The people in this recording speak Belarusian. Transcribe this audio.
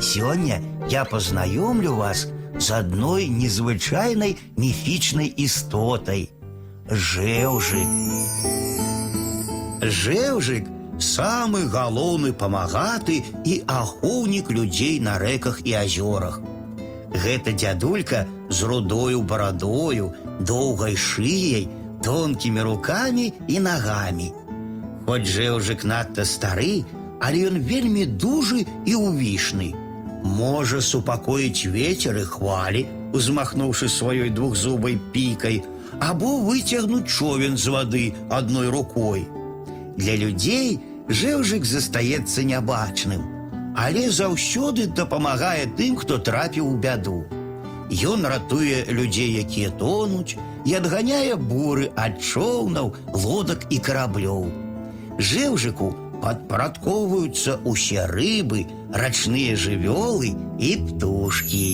Сёння я познаёмлю вас з адной незвычайнай міфічнай істотай. Жэўжык. Жэўжык самы галоўны памагаты і ахоўнік людзей на рэках і азёрах. Гэта дзядулька з рудою барадою, доўгай шыяй, тонкімі рукамі і нагамі. Хоць жэўжык надта стары, але ён вельмі дужы і ўвішны. Можа супакоіць вецер і хвалі, узмахнуўшы сваёй двухзубай пікай, або выцягнуць човен з вады адной рукой. Для людзей жэўжык застаецца нябачным, але заўсёды дапамагае тым, хто трапіў у бяду. Ён ратуе людзей, якія тонуць, і адганяе буры ад чоўнаў, лодак і караблёў. Жэўжыку падпарадкоўваюцца ўсе рыбы, рачныя жывёлы і птушкі.